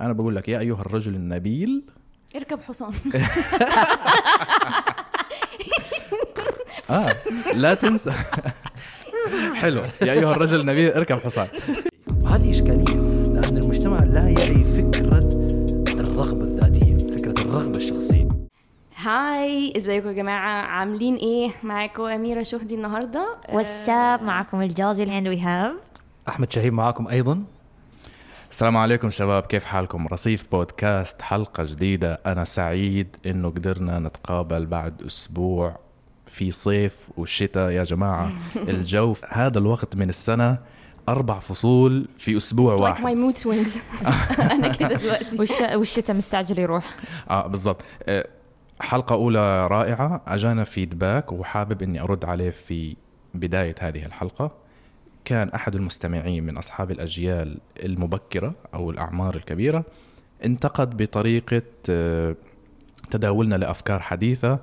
أنا بقول لك يا أيها الرجل النبيل. اركب حصان. آه لا تنسى. حلو. يا أيها الرجل النبيل اركب حصان. وهذه إشكالية لأن المجتمع لا يعي فكرة الرغبة الذاتية فكرة الرغبة الشخصية. Hi إزيكم يا جماعة؟ عاملين إيه؟ معاكم أميرة شهدي النهارده. What's up معكم الجازي and we have أحمد شهيب معاكم أيضا. السلام عليكم شباب كيف حالكم؟ رصيف بودكاست حلقة جديدة. أنا سعيد إنه قدرنا نتقابل بعد أسبوع في صيف والشتاء يا جماعة الجو في هذا الوقت من السنة أربع فصول في أسبوع It's like واحد. my mood swings. أنا كده دلوقتي. والش... والشتاء مستعجل يروح. آه بالضبط. آه، حلقة أولى رائعة. أجانا فيدباك وحابب إني أرد عليه في بداية هذه الحلقة. كان أحد المستمعين من أصحاب الأجيال المبكرة أو الأعمار الكبيرة انتقد بطريقة آه، تداولنا لأفكار حديثة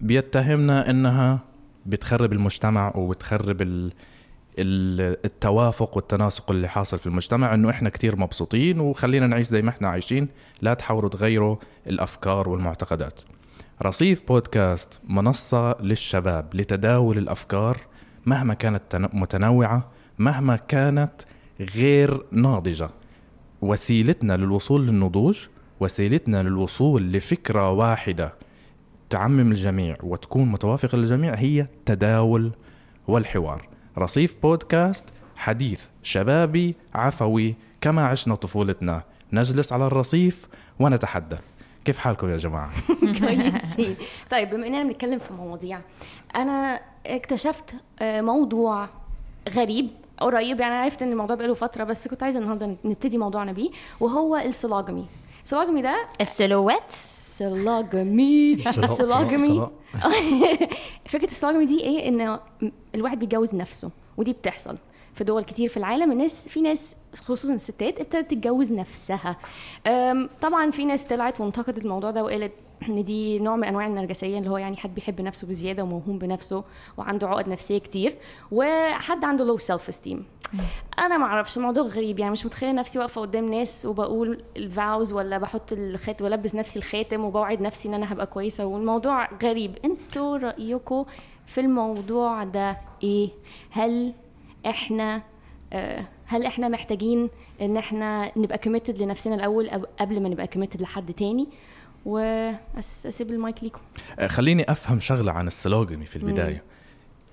بيتهمنا إنها بتخرب المجتمع وبتخرب ال- ال- التوافق والتناسق اللي حاصل في المجتمع إنه إحنا كتير مبسوطين وخلينا نعيش زي ما إحنا عايشين لا تحاولوا تغيروا الأفكار والمعتقدات. رصيف بودكاست منصة للشباب لتداول الأفكار مهما كانت تن- متنوعة مهما كانت غير ناضجة. وسيلتنا للوصول للنضوج وسيلتنا للوصول لفكرة واحدة تعمم الجميع وتكون متوافقة للجميع هي التداول والحوار. رصيف بودكاست حديث شبابي عفوي كما عشنا طفولتنا. نجلس على الرصيف ونتحدث. كيف حالكم يا جماعة؟ كويسين. طيب بما إننا بنتكلم في مواضيع أنا اكتشفت آه، موضوع غريب. قريب يعني عرفت إن الموضوع بقاله فترة بس كنت عايزة النهارده نبتدي موضوعنا بيه وهو السلاجمي. السلاجمي ده السلوات. سلاجمي. سلا- السلاجمي سلا- فكرة السلاجمي دي إيه؟ إن الواحد بيتجوز نفسه ودي بتحصل في دول كتير في العالم. الناس في ناس خصوصا الستات ابتدت تتجوز نفسها. طبعا في ناس طلعت وانتقدت الموضوع ده وقالت إن دي نوع من أنواع النرجسية اللي هو يعني حد بيحب نفسه بزيادة وموهوم بنفسه وعنده عقد نفسية كتير وحد عنده low self-esteem أنا ما أعرفش الموضوع غريب يعني مش متخيلة نفسي واقفة قدام ناس وبقول ال vows ولا بحط الخاتم والبس نفسي الخاتم وبوعد نفسي إن أنا هبقى كويسة والموضوع غريب. أنتوا رأيكم في الموضوع ده إيه؟ هل إحنا آه، هل إحنا محتاجين إن إحنا نبقى committed لنفسنا الأول قبل ما نبقى committed لحد تاني؟ وأسيب المايك ليكم. آه، خليني أفهم شغلة عن ال sologamy في البداية.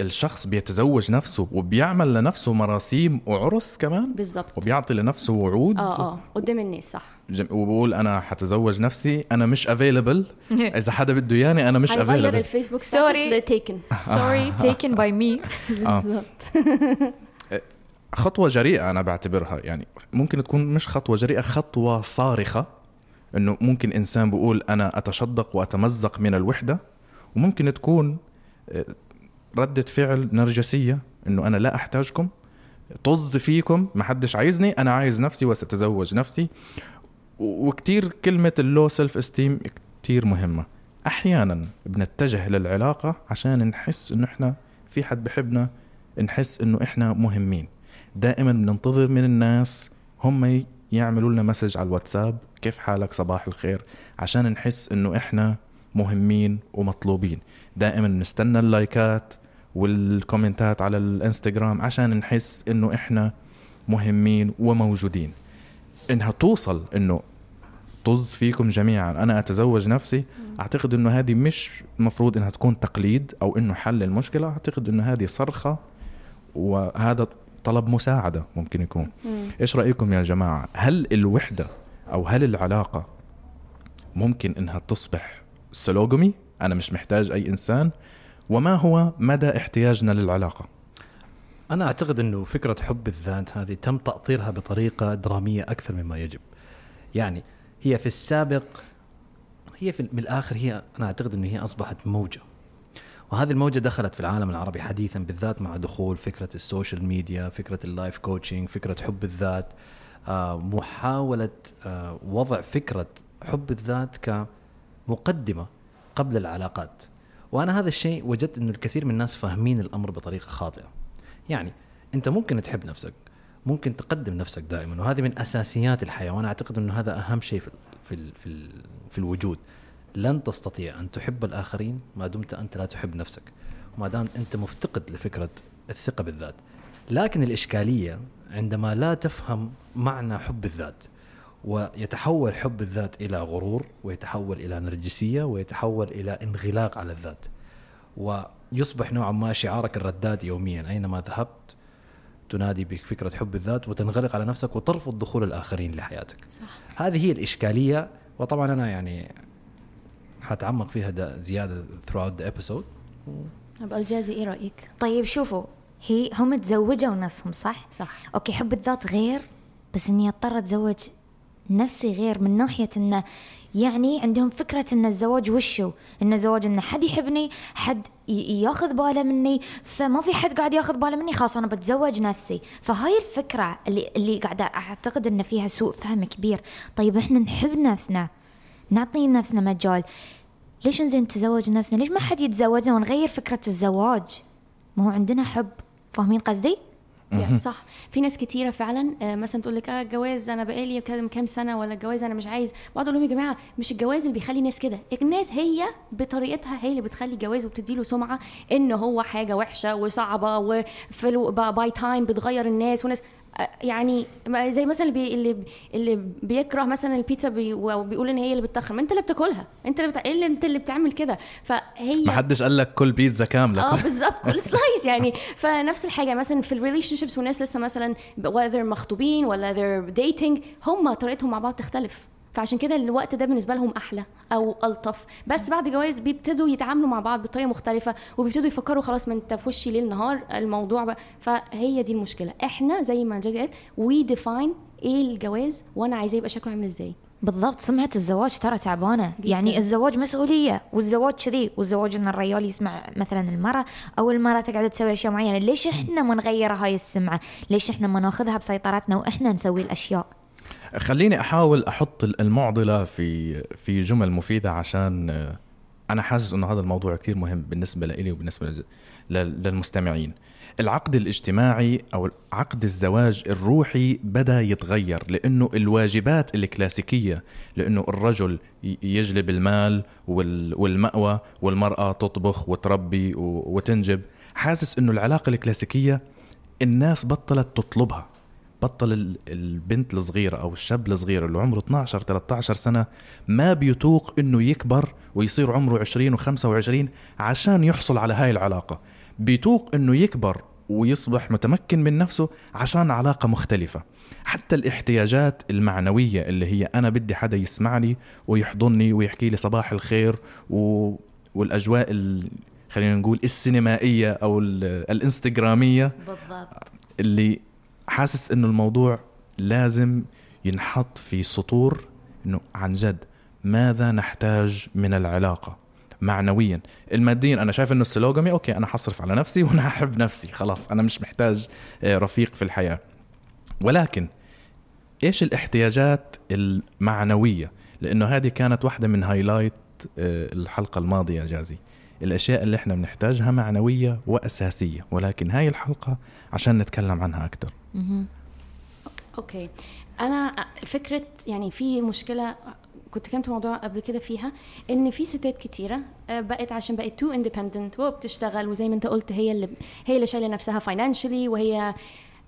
الشخص بيتزوج نفسه وبيعمل لنفسه مراسيم وعرس كمان؟ بالظبط وبيعطي لنفسه وعود؟ آه آه قدام الناس صح. جم- وبقول أنا حتزوج نفسي أنا مش available إذا حدا بده اياني أنا مش هيغير available الفيسبوك Sorry. status ل taken sorry taken by me بالظبط خطوة جريئة أنا بعتبرها يعني ممكن تكون مش خطوة جريئة خطوة صارخة. إنه ممكن إنسان بيقول أنا أتشقق وأتمزق من الوحدة وممكن تكون آه، ردة فعل نرجسية إنه أنا لا أحتاجكم طز فيكم ما حدش عايزني أنا عايز نفسي وستزوج نفسي. وكتير كلمة ال low self-esteem كتير مهمة. أحيانا بنتجه للعلاقة عشان نحس إنه إحنا في حد بحبنا نحس إنه إحنا مهمين. دائما بننتظر من الناس هم يعملوا لنا message على الواتساب كيف حالك؟ صباح الخير. عشان نحس إنه إحنا مهمين ومطلوبين. دائما نستنى اللايكات والكومنتات على الإنستغرام عشان نحس إنه إحنا مهمين وموجودين. إنها توصل إنه طز فيكم جميعا. أنا أتزوج نفسي. أعتقد إنه هذه مش مفروض إنها تكون تقليد أو إنه حل المشكلة. أعتقد إنه هذه صرخة وهذا طلب مساعدة ممكن يكون. مم. إيش رأيكم يا جماعة؟ هل الوحدة أو هل العلاقة ممكن إنها تصبح سلوجمي أنا مش محتاج أي إنسان. وما هو مدى احتياجنا للعلاقة؟ أنا أعتقد أنه فكرة حب الذات هذه تم تأطيرها بطريقة درامية أكثر مما يجب. يعني هي في السابق هي في من الآخر هي أنا أعتقد أنه هي أصبحت موجة. وهذه الموجة دخلت في العالم العربي حديثا بالذات مع دخول فكرة ال social media فكرة ال life coaching فكرة حب الذات. آه، محاولة آه، وضع فكرة حب الذات كمقدمة قبل العلاقات. وأنا هذا الشيء وجدت أنه الكثير من الناس فاهمين الأمر بطريقة خاطئة. يعني أنت ممكن تحب نفسك ممكن تقدم نفسك دائما وهذه من أساسيات الحياة وأنا أعتقد إنه هذا أهم شيء في في في الوجود. لن تستطيع أن تحب الآخرين ما دمت أنت لا تحب نفسك. وما دام أنت مفتقد لفكرة الثقة بالذات. لكن الإشكالية عندما لا تفهم معنى حب الذات ويتحول حب الذات إلى غرور ويتحول إلى نرجسية ويتحول إلى انغلاق على الذات. ويصبح نوعا ما شعارك الرداد يوميا. أينما ذهبت تنادي بفكرة حب الذات وتنغلق على نفسك وترفض دخول الآخرين لحياتك. صح. هذه هي الإشكالية. وطبعا أنا يعني حتعمق فيها دا زيادة throughout the episode ابقى الجازي إيه رأيك؟ طيب شوفوا هي هم تزوجوا نفسهم صح؟ صح. أوكي حب الذات غير بس إني أضطر أتزوج نفسي غير من ناحية انه يعني عندهم فكرة إن الزواج وشو؟ إن الزواج انه حد يحبني، حد ي- ياخذ باله مني، فما في حد قاعد ياخذ باله مني خلاص أنا بتزوج نفسي، فهاي الفكرة اللي اللي قاعدة أعتقد إن فيها سوء فهم كبير، طيب إحنا نحب نفسنا. نعطي نفسنا مجال. ليش انزين نتزوج نفسنا؟ ليش ما حد يتزوجنا ونغير فكرة الزواج؟ ما هو عندنا حب، فاهمين قصدي؟ يعني صح. في ناس كتيرة فعلا آه، مثلا تقول لك آه الجواز أنا بقالي كام كام سنة ولا الجواز أنا مش عايز. بقعد أقول لهم يا جماعة مش الجواز اللي بيخلي الناس كده. الناس هي بطريقتها هي اللي بتخلي الجواز وبتدي له سمعة إن هو حاجة وحشة وصعبة و flow by time بتغير الناس وناس يعني زي مثلا اللي بي اللي اللي بيكره مثلا البيتزا بي وبيقول إن هي اللي بتتخن ما أنت اللي بتاكلها. أنت اللي بتع... إيه اللي أنت اللي بتعمل كده؟ فهي ما حدش قال لك كل بيتزا كاملة. آه بالظبط كل slice يعني. فنفس الحاجة مثلا في ال relationships والناس لسه مثلا whether مخطوبين ولا they're dating هم طريقتهم مع بعض تختلف. فعشان كده الوقت ده بالنسبة لهم أحلى أو ألطف. بس بعد جواز بيبتدوا يتعاملوا مع بعض بطريقة مختلفة وبيبتدوا يفكروا خلاص ما انت في وشي ليل نهار الموضوع بقى. فهي دي المشكلة. إحنا زي ما جازي قالت we define إيه الجواز وأنا عايزاه يبقى شكله عامل إزاي. بالضبط. سمعة الزواج ترى تعبانة. جداً. يعني الزواج مسؤولية والزواج كذي. والزواج إن الرجال يسمع مثلا المرأة. أو المرأة تقعد تسوي أشياء معينة. ليش إحنا ما نغير هاي السمعة؟ ليش إحنا ما ناخذها بسيطرتنا وإحنا نسوي الأشياء؟ خليني أحاول أحط المعضلة في في جمل مفيدة عشان آه، أنا حاسس إنه هذا الموضوع كثير مهم بالنسبة لي وبالنسبة لل- لل- للمستمعين. العقد الاجتماعي أو عقد الزواج الروحي بدأ يتغير لأنه الواجبات الكلاسيكية لأنه الرجل يجلب المال وال- والمأوى والمرأة تطبخ وتربي وتنجب. حاسس إنه العلاقة الكلاسيكية الناس بطلت تطلبها. بطل ال- البنت الصغيرة أو الشاب الصغير اللي عمره 12 13 سنة ما بيتوق إنه يكبر ويصير عمره 20 و25 عشان يحصل على هاي العلاقة. بيتوق إنه يكبر ويصبح متمكن من نفسه عشان علاقة مختلفة. حتى الاحتياجات المعنوية اللي هي أنا بدي حدا يسمعني ويحضني ويحكي لي صباح الخير و... والأجواء ال... خلينا نقول السينمائية أو ال... الإنستغرامية بالضبط. اللي حاسس إنه الموضوع لازم ينحط في سطور إنه عن جد ماذا نحتاج من العلاقة معنويا. ماديا أنا شايف إنه ال sologamy okay أنا حصرف على نفسي وأنا أحب نفسي خلاص أنا مش محتاج آه، رفيق في الحياة. ولكن إيش الاحتياجات المعنوية؟ لأنه هذه كانت واحدة من highlight آه، الحلقة الماضية جازي. الأشياء اللي إحنا بنحتاجها معنوية وأساسية ولكن هاي الحلقة عشان نتكلم عنها أكثر. okay. أنا فكرة يعني في مشكلة كنت كلمت موضوع قبل كده فيها إن في ستات كتيرة آه، بقت عشان بقت too independent وبتشتغل وزي ما أنت قلت هي اللي هي اللي شايلة نفسها financially وهي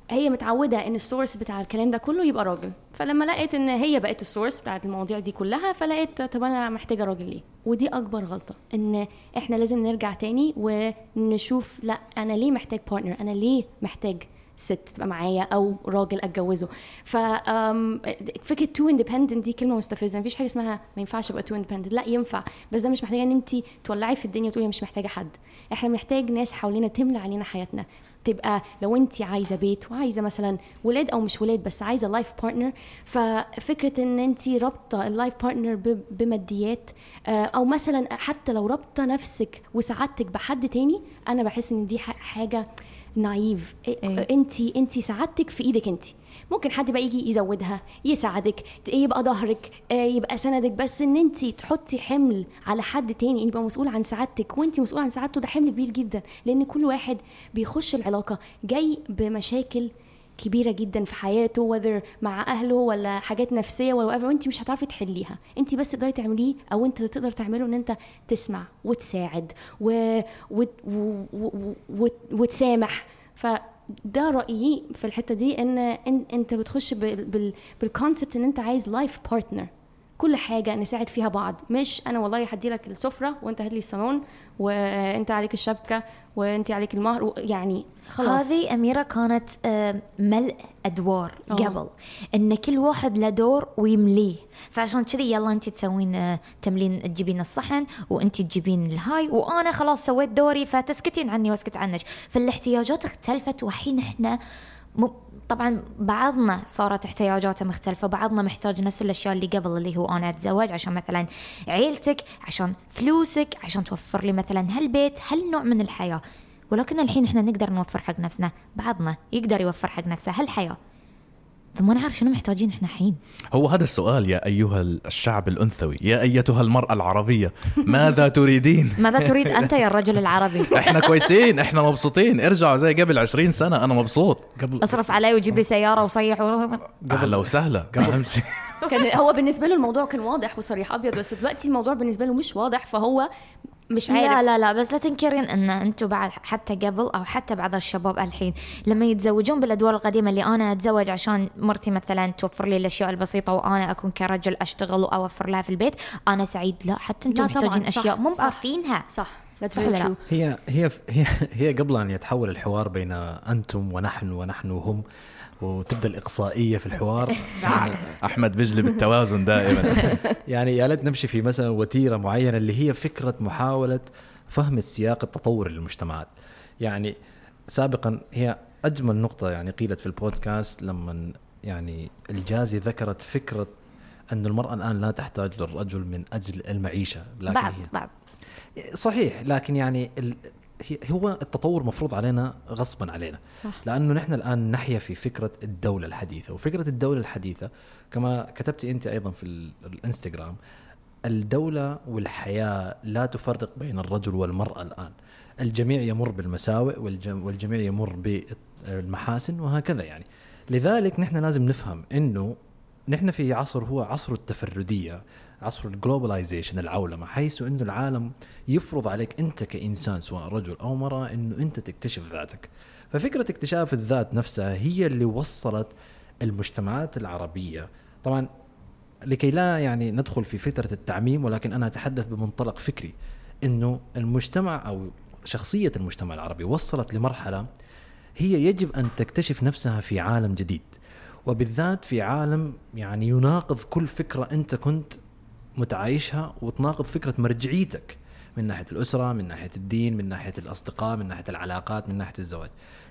هي متعودة إن ال source بتاع الكلام ده كله يبقى راجل. فلما لقيت إن هي بقت ال source بتاعت المواضيع دي كلها فلقيت طب أنا محتاجة راجل ليه؟ ودي أكبر غلطة إن إحنا لازم نرجع تاني ونشوف لأ أنا ليه محتاج partner أنا ليه محتاج ست تبقى معايا أو راجل أتجوزه. ف فكرة too independent دي كلمة مستفزة. مفيش حاجة اسمها ما ينفعش أبقى too independent لا ينفع. بس ده مش محتاجة إن انت تولعي في الدنيا وتقولي مش محتاجة حد. إحنا محتاج ناس حوالينا تملى علينا حياتنا. تبقى لو انت عايزة بيت وعايزة مثلا ولاد أو مش ولاد بس عايزة life partner ففكرة إن انت رابطة ال life partner بماديات آه، أو مثلا حتى لو رابطة نفسك وسعادتك بحد تاني أنا بحس إن دي حاجة نايف. إيه. انت انت سعادتك في إيدك انت ممكن حد بقى يجي يزودها يساعدك يبقى ظهرك آه، يبقى سندك. بس إن انت تحطي حمل على حد تاني يبقى مسؤول عن سعادتك وانت مسؤول عن سعادته ده حمل كبير جدا. لأن كل واحد بيخش العلاقة جاي بمشاكل كبيرة جدا في حياته whether مع أهله ولا حاجات نفسية ولا whatever وانت مش هتعرفي تحليها. انت بس تقدري تعمليه أو أنت اللي تقدر تعمله إن أنت تسمع وتساعد و... و... و... و... وتسامح. فده رأيي في الحتة دي إن أنت بتخش بال... بال... بال concept إن أنت عايز life partner كل حاجة نساعد فيها بعض. مش أنا والله هجيب لك السفرة وأنت هات لي الصالون وأنت عليك الشبكة وانت عليك المهر يعني خلاص هذه أميرة كانت آه، ملء أدوار أوه. قبل إن كل واحد له دور ويمليه فعشان كذي يلا أنت تسوين آه، تملين تجيبين الصحن وأنت تجيبين الهاي وأنا خلاص سويت دوري فتسكتين عني وأسكت عنك فالاحتياجات اختلفت والحين إحنا. طبعا بعضنا صارت احتياجاته مختلفة بعضنا محتاج نفس الأشياء اللي قبل اللي هو أنا أتزوج عشان مثلا عيلتك عشان فلوسك عشان توفر لي مثلا هالبيت هالنوع من الحياة. ولكن الحين إحنا نقدر نوفر حق نفسنا بعضنا يقدر يوفر حق نفسه هالحياة. فما نعرف شنو محتاجين إحنا الحين. هو هذا السؤال يا أيها الشعب الأنثوي يا أيتها المرأة العربية ماذا تريدين؟ ماذا تريد أنت يا الرجل العربي؟ إحنا كويسين إحنا مبسوطين. ارجعوا زي قبل 20 سنة أنا مبسوط. قبل اصرف علي وجيب لي سيارة وصيح و... أهلا وسهلا. شيء كان هو بالنسبة له الموضوع كان واضح وصريح أبيض بس دلوقتي الموضوع بالنسبة له مش واضح فهو مش عارف لا لا لا بس لا تنكرين إن أنتم بعد حتى قبل أو حتى بعض الشباب الحين لما يتزوجون بالأدوار القديمة اللي أنا أتزوج عشان مرتي مثلا توفر لي الأشياء البسيطة وأنا أكون كرجل أشتغل وأوفر لها في البيت أنا سعيد لا حتى أنتم لا طبعاً، محتاجين صح، أشياء مو صح. عارفينها صح صح ولا لا؟ true. هي هي هي هي قبل ان يتحول الحوار بين أنتم ونحن ونحن وهم وتبدأ الإقصائية في الحوار. أحمد بيجلي بالتوازن دائما. يعني يا ليت نمشي في مثلا وتيرة معينة اللي هي فكرة محاولة فهم السياق التطوري للمجتمعات. يعني سابقا هي أجمل نقطة يعني قيلت في البودكاست لما يعني الجازي ذكرت فكرة أن المرأة الآن لا تحتاج للرجل من أجل المعيشة لكن بعض هي بعض. صحيح لكن يعني هو التطور مفروض علينا غصبا علينا. صح. لأنه نحن الآن نحيا في فكرة الدولة الحديثة. وفكرة الدولة الحديثة كما كتبتي أنت أيضا في ال- الإنستغرام الدولة والحياة لا تفرق بين الرجل والمرأة الآن. الجميع يمر بالمساوئ والجم... والجميع يمر بالمحاسن وهكذا يعني. لذلك نحن لازم نفهم إنه نحن في عصر هو عصر التفردية. عصر ال globalization العولمة حيث إنه العالم يفرض عليك أنت كإنسان سواء رجل أو مراه إنه أنت تكتشف ذاتك. ففكرة اكتشاف الذات نفسها هي اللي وصلت المجتمعات العربية. طبعا لكي لا يعني ندخل في فترة التعميم ولكن أنا أتحدث بمنطلق فكري إنه المجتمع أو شخصية المجتمع العربي وصلت لمرحلة هي يجب أن تكتشف نفسها في عالم جديد. وبالذات في عالم يعني يناقض كل فكرة أنت كنت متعايشها وتناقض فكرة مرجعيتك من ناحية الأسرة، من ناحية الدين، من ناحية الأصدقاء، من ناحية العلاقات، من ناحية الزواج.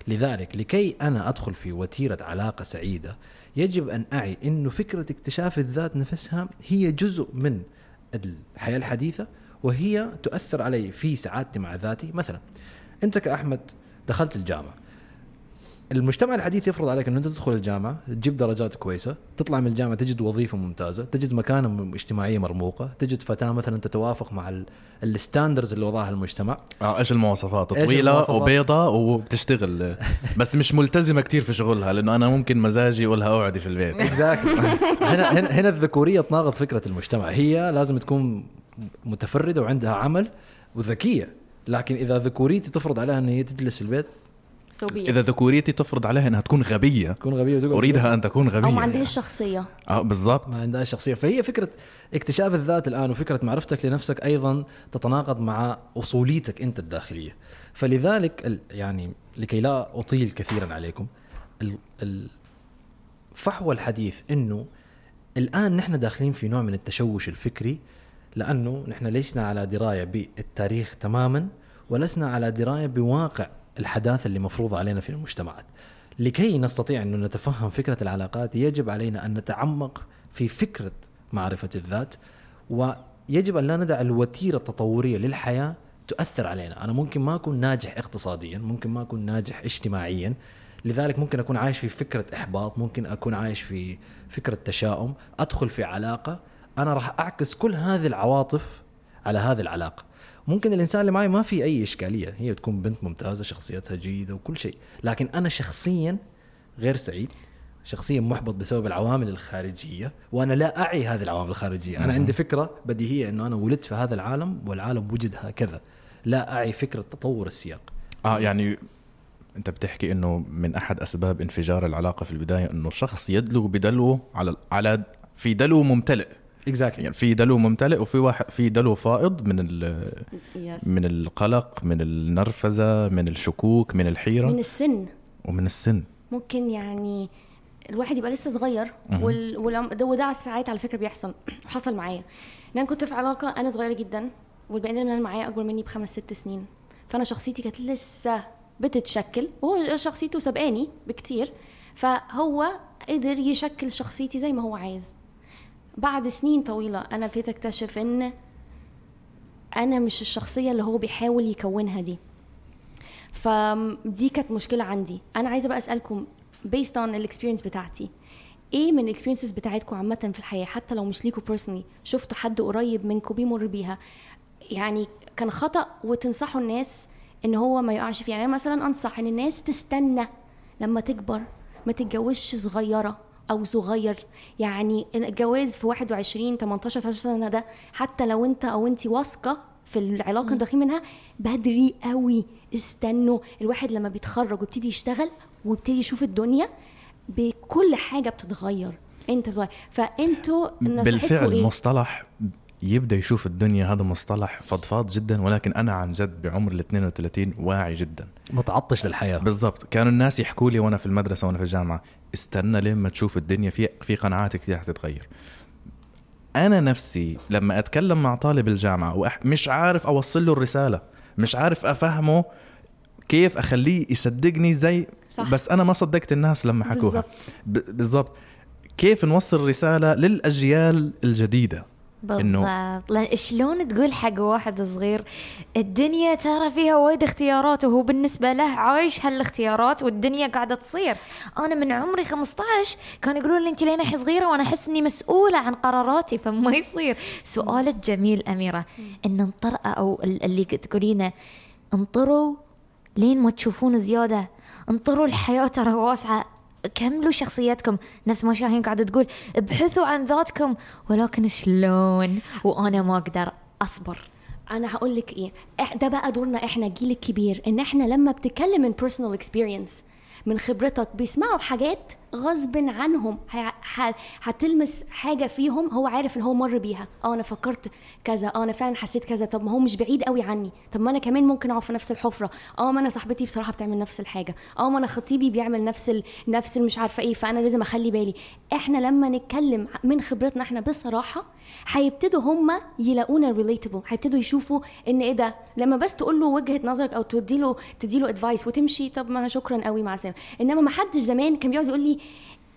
لذلك لكي أنا أدخل في وتيرة علاقة سعيدة يجب أن أعي انه فكرة اكتشاف الذات نفسها هي جزء من الحياة الحديثة وهي تؤثر علي في سعادتي مع ذاتي، مثلا أنت كأحمد دخلت الجامعة المجتمع الحديث يفرض عليك إنه أنت تدخل الجامعة تجيب درجات كويسة تطلع من الجامعة تجد وظيفة ممتازة تجد مكانة اجتماعية مرموقة تجد فتاة مثلا تتوافق مع ال- الستاندرز اللي وضعها المجتمع. آه إيش المواصفات؟ طويلة؟ وبيضة وبتشتغل. بس مش ملتزمة كتير في شغلها لأنه أنا ممكن مزاجي اقولها اقعدي في البيت. هنا هنا الذكورية تناقض فكرة المجتمع. هي لازم تكون متفردة وعندها عمل وذكية. لكن إذا ذكوريتي تفرض عليها إن هي تجلس في البيت so it. إذا ذكوريتي تفرض عليها إنها تكون غبية تكون غبية في أريدها أن تكون غبيه أو ما عندهاش شخصية. آه بالضبط. ما عندها شخصية. فهي فكرة اكتشاف الذات الآن وفكرة معرفتك لنفسك أيضا تتناقض مع أصوليتك أنت الداخلية. فلذلك ال- يعني لكي لا أطيل كثيرا عليكم ال- ال- فحوى الحديث أنه الآن نحن داخلين في نوع من التشوش الفكري لأنه نحن لسنا على دراية بالتاريخ تماما ولسنا على دراية بواقع الحداثة اللي مفروضة علينا في المجتمعات. لكي نستطيع أن نتفهم فكرة العلاقات يجب علينا أن نتعمق في فكرة معرفة الذات ويجب أن لا ندع الوتيرة التطورية للحياة تؤثر علينا. أنا ممكن ما أكون ناجح اقتصاديا ممكن ما أكون ناجح اجتماعيا لذلك ممكن أكون عايش في فكرة إحباط ممكن أكون عايش في فكرة تشاؤم أدخل في علاقة أنا راح أعكس كل هذه العواطف على هذه العلاقة. ممكن الإنسان اللي معي ما في أي إشكالية. هي تكون بنت ممتازة شخصيتها جيدة وكل شيء. لكن أنا شخصيا غير سعيد شخصيا محبط بسبب العوامل الخارجية وأنا لا أعي هذه العوامل الخارجية. أنا عندي فكرة بديهية إنه أنا ولدت في هذا العالم والعالم وجد هكذا. لا أعي فكرة تطور السياق. آه يعني أنت بتحكي إنه من أحد أسباب انفجار العلاقة في البداية إنه شخص يدلو بدلو على على في دلو ممتلئ. exactly يعني في دلو ممتلئ وفي واحد في دلو فائض من ال- yes. من القلق من النرفزة من الشكوك من الحيرة. من السن. ومن السن. ممكن يعني الواحد يبقى لسه صغير وال... والعم- ده وده على ساعات على فكرة بيحصل وحصل معايا. ان أنا كنت في علاقة أنا صغيرة جدا والبني آدم اللي معايا أكبر مني بخمس ست سنين. فأنا شخصيتي كانت لسه بتتشكل وهو شخصيته سبقاني بكتير. فهو قدر يشكل شخصيتي زي ما هو عايز. بعد سنين طويلة أنا ابتديت أكتشف إن أنا مش الشخصية اللي هو بيحاول يكونها دي. فدي كانت مشكلة عندي. أنا عايزة بقى أسألكم based on ال experience بتاعتي إيه من ال experiences بتاعتكم عامة في الحياة؟ حتى لو مش ليكوا personally شفتوا حد قريب منكم بيمر بيها؟ يعني كان خطأ وتنصحوا الناس إن هو ما يقعش فيه. يعني مثلا أنصح إن الناس تستنى لما تكبر ما تتجوزش صغيرة. أو صغير. يعني الجواز في 21 18 19 سنة ده حتى لو أنت أو أنت واثقة في العلاقة اللي داخلين منها بدري قوي استنوا الواحد لما بيتخرج ويبتدي يشتغل ويبتدي يشوف الدنيا بكل حاجة بتتغير. أنت بتتغير فأنتوا بالفعل إيه؟ مصطلح يبدأ يشوف الدنيا هذا مصطلح فضفاض جدا ولكن أنا عن جد بعمر ال 32 واعي جدا. متعطش للحياة. بالضبط. كانوا الناس يحكوا لي وأنا في المدرسة وأنا في الجامعة استنى لما تشوف الدنيا في في قناعات كثير حتتغير أنا نفسي لما أتكلم مع طالب الجامعة وأح... مش عارف أوصل له الرسالة مش عارف أفهمه كيف أخليه يصدقني زي صح. بس أنا ما صدقت الناس لما حكوها بالضبط. كيف نوصل رسالة للأجيال الجديدة بالضبط. لأن شلون تقول حق واحد صغير الدنيا ترى فيها وايد اختيارات وهو بالنسبة له عايش هالاختيارات والدنيا قاعدة تصير. أنا من عمري 15 كانوا يقولون لي أنت لين الحين صغيرة؟ وأنا أحس إني مسؤولة عن قراراتي فما يصير. سؤالك جميل أميرة إن انطروا ال- اللي تقولينه انطروا لين ما تشوفون زيادة. انطروا الحياة ترى واسعة. كملوا شخصيتكم نفس ما شاهين قاعدة تقول ابحثوا عن ذاتكم ولكن شلون؟ وأنا ما أقدر أصبر. أنا هقول لك إيه ده بقى دورنا إحنا الجيل الكبير إن إحنا لما بتتكلم من personal experience من خبرتك بيسمعوا حاجات غصب عنهم هتلمس حاجة فيهم هو عارف إن هو مر بيها. آه أنا فكرت كذا آه أنا فعلا حسيت كذا طب ما هو مش بعيد قوي عني. طب ما أنا كمان ممكن اقع في نفس الحفرة. آه ما أنا صاحبتي بصراحة بتعمل نفس الحاجة. آه ما أنا خطيبي بيعمل نفس ال... نفس المش عارفة إيه فأنا لازم أخلي بالي. إحنا لما نتكلم من خبرتنا إحنا بصراحة هيبتدوا هم يلاقونا relatable هيبتدوا يشوفوا إن إيه ده؟ لما بس تقول له وجهة نظرك أو تدي له تدي له advice وتمشي طب ما شكرا قوي مع السلامة. إنما ما حدش زمان كان بيقعد يقول لي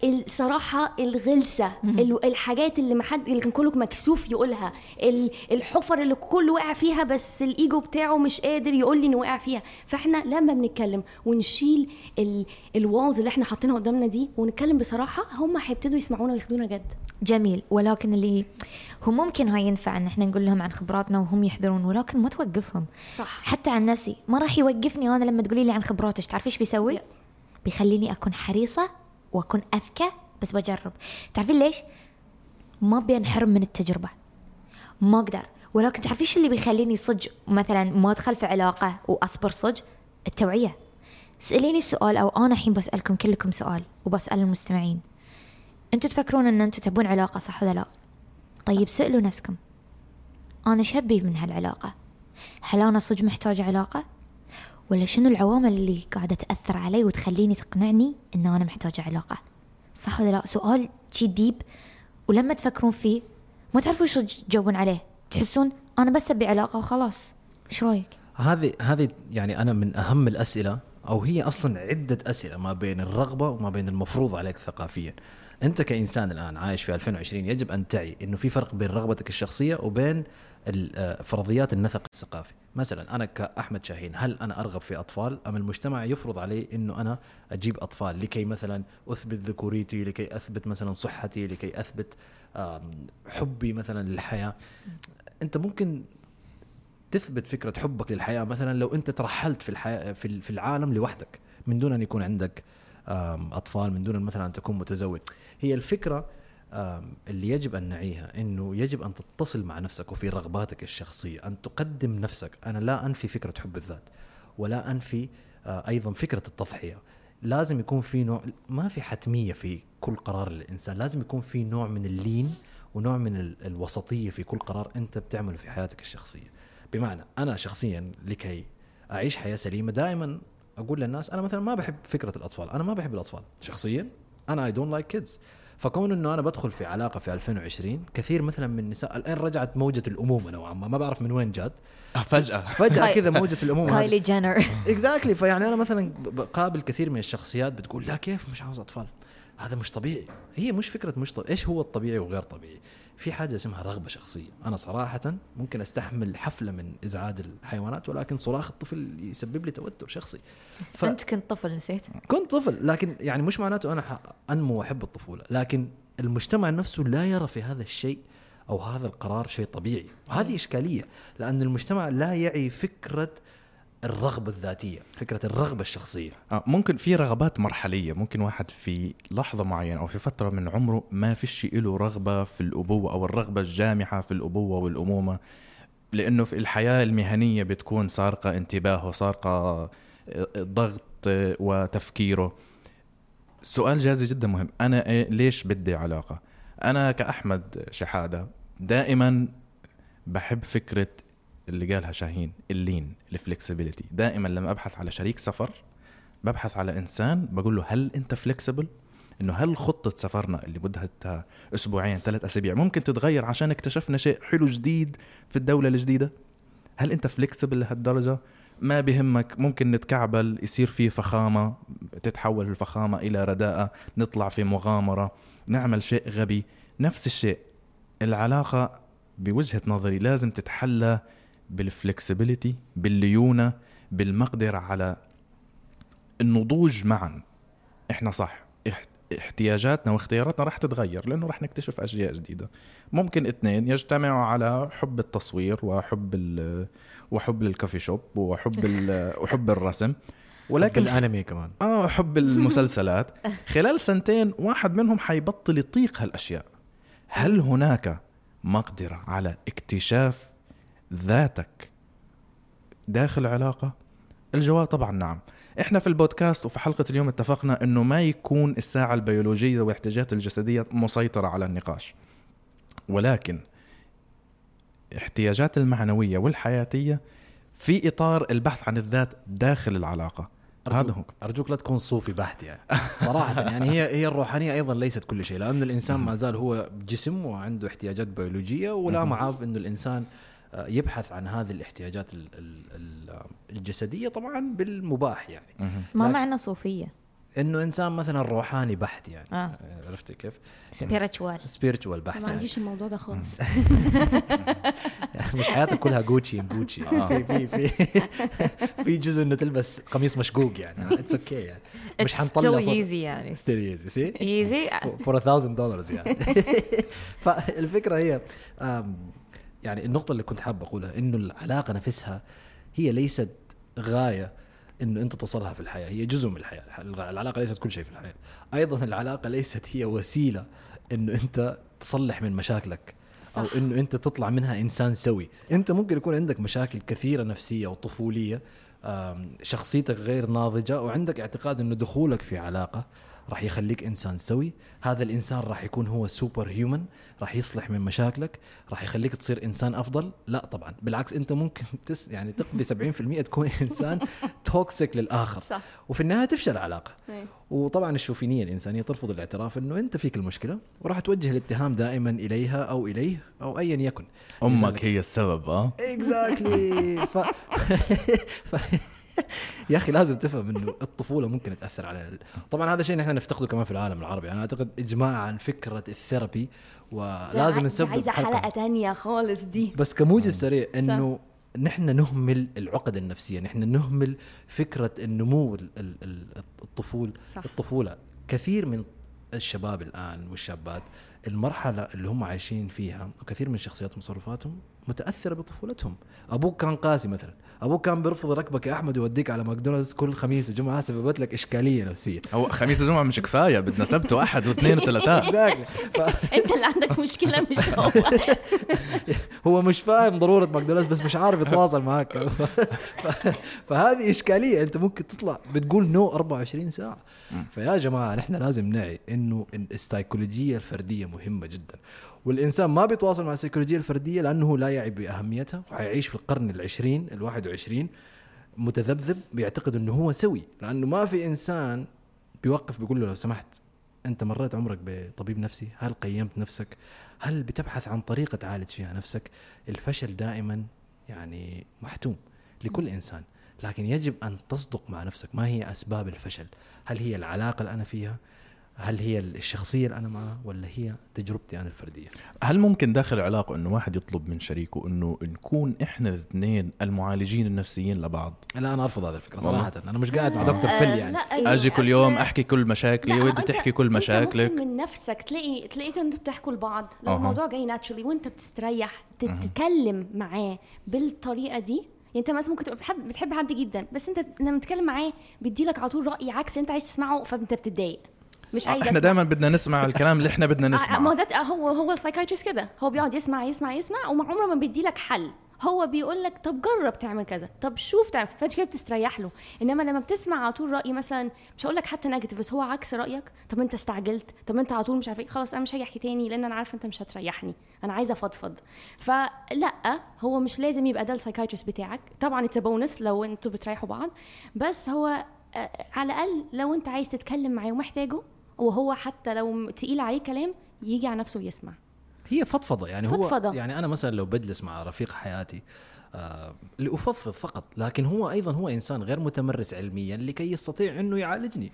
الصراحة الغلسة ال- الحاجات اللي ما حد اللي كان كله مكسوف يقولها ال- الحفر اللي كله وقع فيها بس الإيجو بتاعه مش قادر يقول لي إنه وقع فيها. فإحنا لما بنتكلم ونشيل ال- الوالز اللي إحنا حاطينها قدامنا دي ونتكلم بصراحة هم هيبتدوا يسمعونا وياخدونا جد. جميل. ولكن اللي هو ممكن هاي ينفع إن إحنا نقول لهم عن خبراتنا وهم يحذرون ولكن ما توقفهم. صح. حتى عن نفسي ما راح يوقفني أنا لما تقولي لي عن خبراتك. تعرفي إيش بيسوي؟ بيخليني أكون حريصة وأكون أذكى بس بجرب تعرفين ليش؟ ما بينحرم من التجربة ما أقدر ولكن تعرفين إيش اللي بيخليني صج مثلا ما أدخل في علاقة وأصبر صج؟ التوعية سأليني السؤال أو أنا الحين بسألكم كلكم سؤال وبسأل المستمعين أنتوا تفكرون إن أنتوا تبون علاقة صح ولا لا؟ طيب سألوا نفسكم أنا شبي من هالعلاقة هل أنا صدق محتاجة علاقة؟ ولا شنو العوامل اللي قاعدة تأثر علي وتخليني تقنعني إن أنا محتاجة علاقة؟ صح ولا لا؟ سؤال شي ديب. ولما تفكرون فيه ما تعرفون شو تجاوبون عليه؟ تحسون أنا بس أبي علاقة وخلاص. إيش رأيك؟ هذه هذه يعني أنا من أهم الأسئلة أو هي أصلا عدة أسئلة ما بين الرغبة وما بين المفروض عليك ثقافيا. أنت كإنسان الآن عايش في 2020 يجب أن تعي إنه في فرق بين رغبتك الشخصية وبين فرضيات النسق الثقافي. مثلا أنا كأحمد شاهين هل أنا أرغب في أطفال أم المجتمع يفرض علي إنه أنا أجيب أطفال لكي مثلا أثبت ذكوريتي، لكي أثبت مثلا صحتي، لكي أثبت حبي مثلا للحياة. أنت ممكن تثبت فكرة حبك للحياة مثلا لو أنت ترحلت في الحياة في ال- في العالم لوحدك من دون أن يكون عندك أطفال من دون مثلا أن تكون متزوج هي الفكرة اللي يجب أن نعيها إنه يجب أن تتصل مع نفسك وفي رغباتك الشخصية أن تقدم نفسك. أنا لا أنفي فكرة حب الذات ولا أنفي آه، أيضا فكرة التضحية. لازم يكون في نوع ما في حتمية في كل قرار للإنسان لازم يكون في نوع من اللين ونوع من ال- الوسطية في كل قرار أنت بتعمله في حياتك الشخصية. بمعنى أنا شخصيا لكي أعيش حياة سليمة دائما أقول للناس أنا مثلا ما بحب فكرة الأطفال أنا ما بحب الأطفال. شخصيا أنا I don't like kids فكون إنه أنا بدخل في علاقة في 2020 كثير مثلا من النساء الآن رجعت موجة الأمومة نوعا ما ما بعرف من وين جات. آه، فجأة. فجأة كذا موجة الأمومة. كايلي جينر. exactly فيعني أنا مثلا بقابل كثير من الشخصيات بتقول لا كيف؟ مش عاوز أطفال. هذا مش طبيعي. هي مش فكرة مش طبيعي إيش هو الطبيعي وغير طبيعي؟ في حاجة اسمها رغبة شخصية. أنا صراحة ممكن أستحمل حفلة من إزعاج الحيوانات ولكن صراخ الطفل يسبب لي توتر شخصي. ف... أنت كنت طفل نسيت؟ كنت طفل لكن يعني مش معناته أنا أنمو وأحب الطفولة لكن المجتمع نفسه لا يرى في هذا الشيء أو هذا القرار شيء طبيعي. وهذه إشكالية لأن المجتمع لا يعي فكرة الرغبة الذاتية فكرة الرغبة الشخصية. آه، ممكن في رغبات مرحلية ممكن واحد في لحظة معينة أو في فترة من عمره ما فيش له رغبة في الأبوة أو الرغبة الجامحة في الأبوة والأمومة لأنه في الحياة المهنية بتكون سارقة انتباهه سارقة آه، ضغط آه، وتفكيره. سؤال جازي جدا مهم. أنا إيه- ليش بدي علاقة؟ أنا كأحمد شحادة دائما بحب فكرة اللي قالها شاهين اللين الفلكسبيليتي دائما لما أبحث على شريك سفر ببحث على إنسان بقول له هل أنت فلكسبل إنه هل خطة سفرنا اللي بدها أسبوعين ثلاث أسابيع ممكن تتغير عشان اكتشفنا شيء حلو جديد في الدولة الجديدة؟ هل أنت فلكسبل لهالدرجة؟ ما بهمك ممكن نتكعبل يصير في فخامة تتحول الفخامة إلى رداءة نطلع في مغامرة نعمل شيء غبي. نفس الشيء العلاقة بوجهة نظري لازم تتحلى بالفلكسبيليتي بالليونة بالمقدرة على النضوج معا. إحنا صح اح- احتياجاتنا واختياراتنا راح تتغير لأنه راح نكتشف أشياء جديدة. ممكن اثنين يجتمعوا على حب التصوير وحب ال- وحب الكافي شوب وحب ال- وحب الرسم. ولكن ولكن الأنمي كمان. آه حب المسلسلات. خلال سنتين واحد منهم حيبطل يطيق هالأشياء. هل هناك مقدرة على اكتشاف ذاتك. داخل علاقة؟ الجواب طبعا نعم. إحنا في البودكاست وفي حلقة اليوم اتفقنا إنه ما يكون الساعة البيولوجية والاحتياجات الجسدية مسيطرة على النقاش. ولكن احتياجات المعنوية والحياتية في إطار البحث عن الذات داخل العلاقة. هذا هو. أرجوك لا تكون صوفي بحت يعني. صراحة يعني هي هي الروحانية أيضا ليست كل شيء لأنه الإنسان ما زال هو جسم وعنده احتياجات بيولوجية ولا معاب إنه الإنسان يبحث عن هذه الاحتياجات ال- ال- ال- الجسدية طبعا بالمباح يعني. ما معنى صوفية؟ إنه إنسان مثلا روحاني بحت يعني. آه. آه، عرفت كيف؟ spiritual spiritual بحت ما يعني. عنديش الموضوع ده خالص. مش حياتك كلها Gucci Gucci آه. في في في في جزء إنه تلبس قميص مشقوق يعني. it's okay يعني. مش حنطلع still easy يعني. steal easy see easy for 1000 دولار يعني. فالفكرة هي يعني النقطة اللي كنت حابب أقولها إنه العلاقة نفسها هي ليست غاية إنه أنت تصلها في الحياة هي جزء من الحياة الح- العلاقة ليست كل شيء في الحياة. أيضا العلاقة ليست هي وسيلة إنه أنت تصلح من مشاكلك أو صح. إنه أنت تطلع منها إنسان سوي. أنت ممكن يكون عندك مشاكل كثيرة نفسية وطفولية شخصيتك غير ناضجة وعندك اعتقاد إنه دخولك في علاقة راح يخليك إنسان سوي. هذا الإنسان راح يكون هو super human راح يصلح من مشاكلك راح يخليك تصير إنسان أفضل. لا طبعا بالعكس أنت ممكن تس يعني تقضي 70% تكون إنسان toxic للآخر. صح. وفي النهاية تفشل العلاقة. إيه. وطبعا الشوفينية الإنسانية ترفض الاعتراف إنه أنت فيك المشكلة وراح توجه الاتهام دائما إليها أو إليه أو ايا يكن. أمك هي السبب آه؟ exactly ف... ف... يا أخي لازم تفهم إنه الطفولة ممكن تأثر على ال... طبعا هذا شيء نحن نفتقده كمان في العالم العربي. أنا أعتقد اجماعا فكرة الثيرابي ولازم لا، نسبب عايزة حلقة. حلقة تانية خالص دي. بس كموجز سريع إنه نحن نهمل العقد النفسية. نحن نهمل فكرة النمو ال- ال- ال- الطفول صح. الطفولة. كثير من الشباب الآن والشابات المرحلة اللي هم عايشين فيها وكثير من شخصياتهم وتصرفاتهم متأثرة بطفولتهم. أبوك كان قاسي مثلا. أبوك كان بيرفض ركبك يا أحمد ويوديك على ماكدونالدز كل خميس وجمعة سببت لك إشكالية نفسيه هو خميس الجمعه مش كفاية بدنا سبت واحد واثنين. ف- أنت اللي عندك مشكلة مش هو. هو مش فاهم ضرورة ماكدونالدز بس مش عارف يتواصل معك. فهذه إشكالية. أنت ممكن تطلع بتقول no 24 ساعة. فيا جماعة نحن لازم نعي إنه السيكولوجيه الفردية مهمة جدا. والإنسان ما بيتواصل مع السيكولوجية الفردية لأنه لا يعي بأهميتها وحيعيش في القرن العشرين الواحد وعشرين متذبذب بيعتقد إنه هو سوي لأنه ما في إنسان بيوقف بيقول له لو سمحت أنت مريت عمرك بطبيب نفسي؟ هل قيمت نفسك؟ هل بتبحث عن طريقة تعالج فيها نفسك؟ الفشل دائما يعني محتوم لكل إنسان لكن يجب أن تصدق مع نفسك ما هي أسباب الفشل؟ هل هي العلاقة اللي أنا فيها؟ هل هي الشخصية اللي أنا معها ولا هي تجربتي أنا الفردية؟ هل ممكن داخل العلاقة إنه واحد يطلب من شريكه إنه نكون إحنا الاثنين المعالجين النفسيين لبعض؟ لا أنا ارفض هذه الفكرة والله. صراحة. أنا مش قاعد مع دكتور فيل يعني. لا، أجي كل يوم أحكي كل مشاكلي أنت- تحكي كل مشاكلك ممكن من نفسك تلاقي تلاقيك أنتوا بتحكوا لبعض. لو أها. الموضوع جاي ناتشولي وأنت بتستريح تتكلم معاه بالطريقة دي يعني أنت مثلا ممكن تبقى بتحب بتحب حد جدا بس أنت لما تتكلم معاه بيديلك على طول رأي عكس أنت عايز تسمعه فأنت بتتضايق. مش عايز إحنا. دائما بدنا نسمع الكلام اللي إحنا بدنا آه، ما هو نسمعه ده هو هو ال psychiatrist كده. هو بيقعد يسمع يسمع يسمع وما عمره ما بيدي لك حل. هو بيقول لك طب جرب تعمل كذا. طب شوف تعمل. فأنت كده بتستريح له. إنما لما بتسمع على طول رأي مثلا مش هقول لك حتى negative بس هو عكس رأيك. طب أنت استعجلت. طب أنت على طول مش عارف إيه. خلاص أنا مش هاجي أحكي تاني لأن أنا عارفة أنت مش هتريحني. أنا عايزة أفضفض. فلأ هو مش لازم يبقى ده ال psychiatrist بتاعك. طبعا it's bonus لو أنتوا بتريحوا بعض. بس هو آه، على الأقل لو أنت عايز تتكلم معاه ومحتاجه وهو حتى لو تقيل عليه كلام يجي على نفسه ويسمع هي فضفضة يعني هو فضفضة. يعني أنا مثلا لو بجلس مع رفيق حياتي آه لأفضفض فقط لكن هو أيضا هو إنسان غير متمرس علميا لكي يستطيع إنه يعالجني